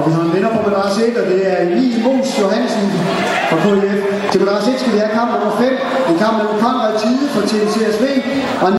Og vi har en vinder på madras 1, og det er Emil Mos Johansen fra KIF. Til madras 1 skal vi have kamp nummer 5. En kamp mellem Konrad Tide fra TNCSV og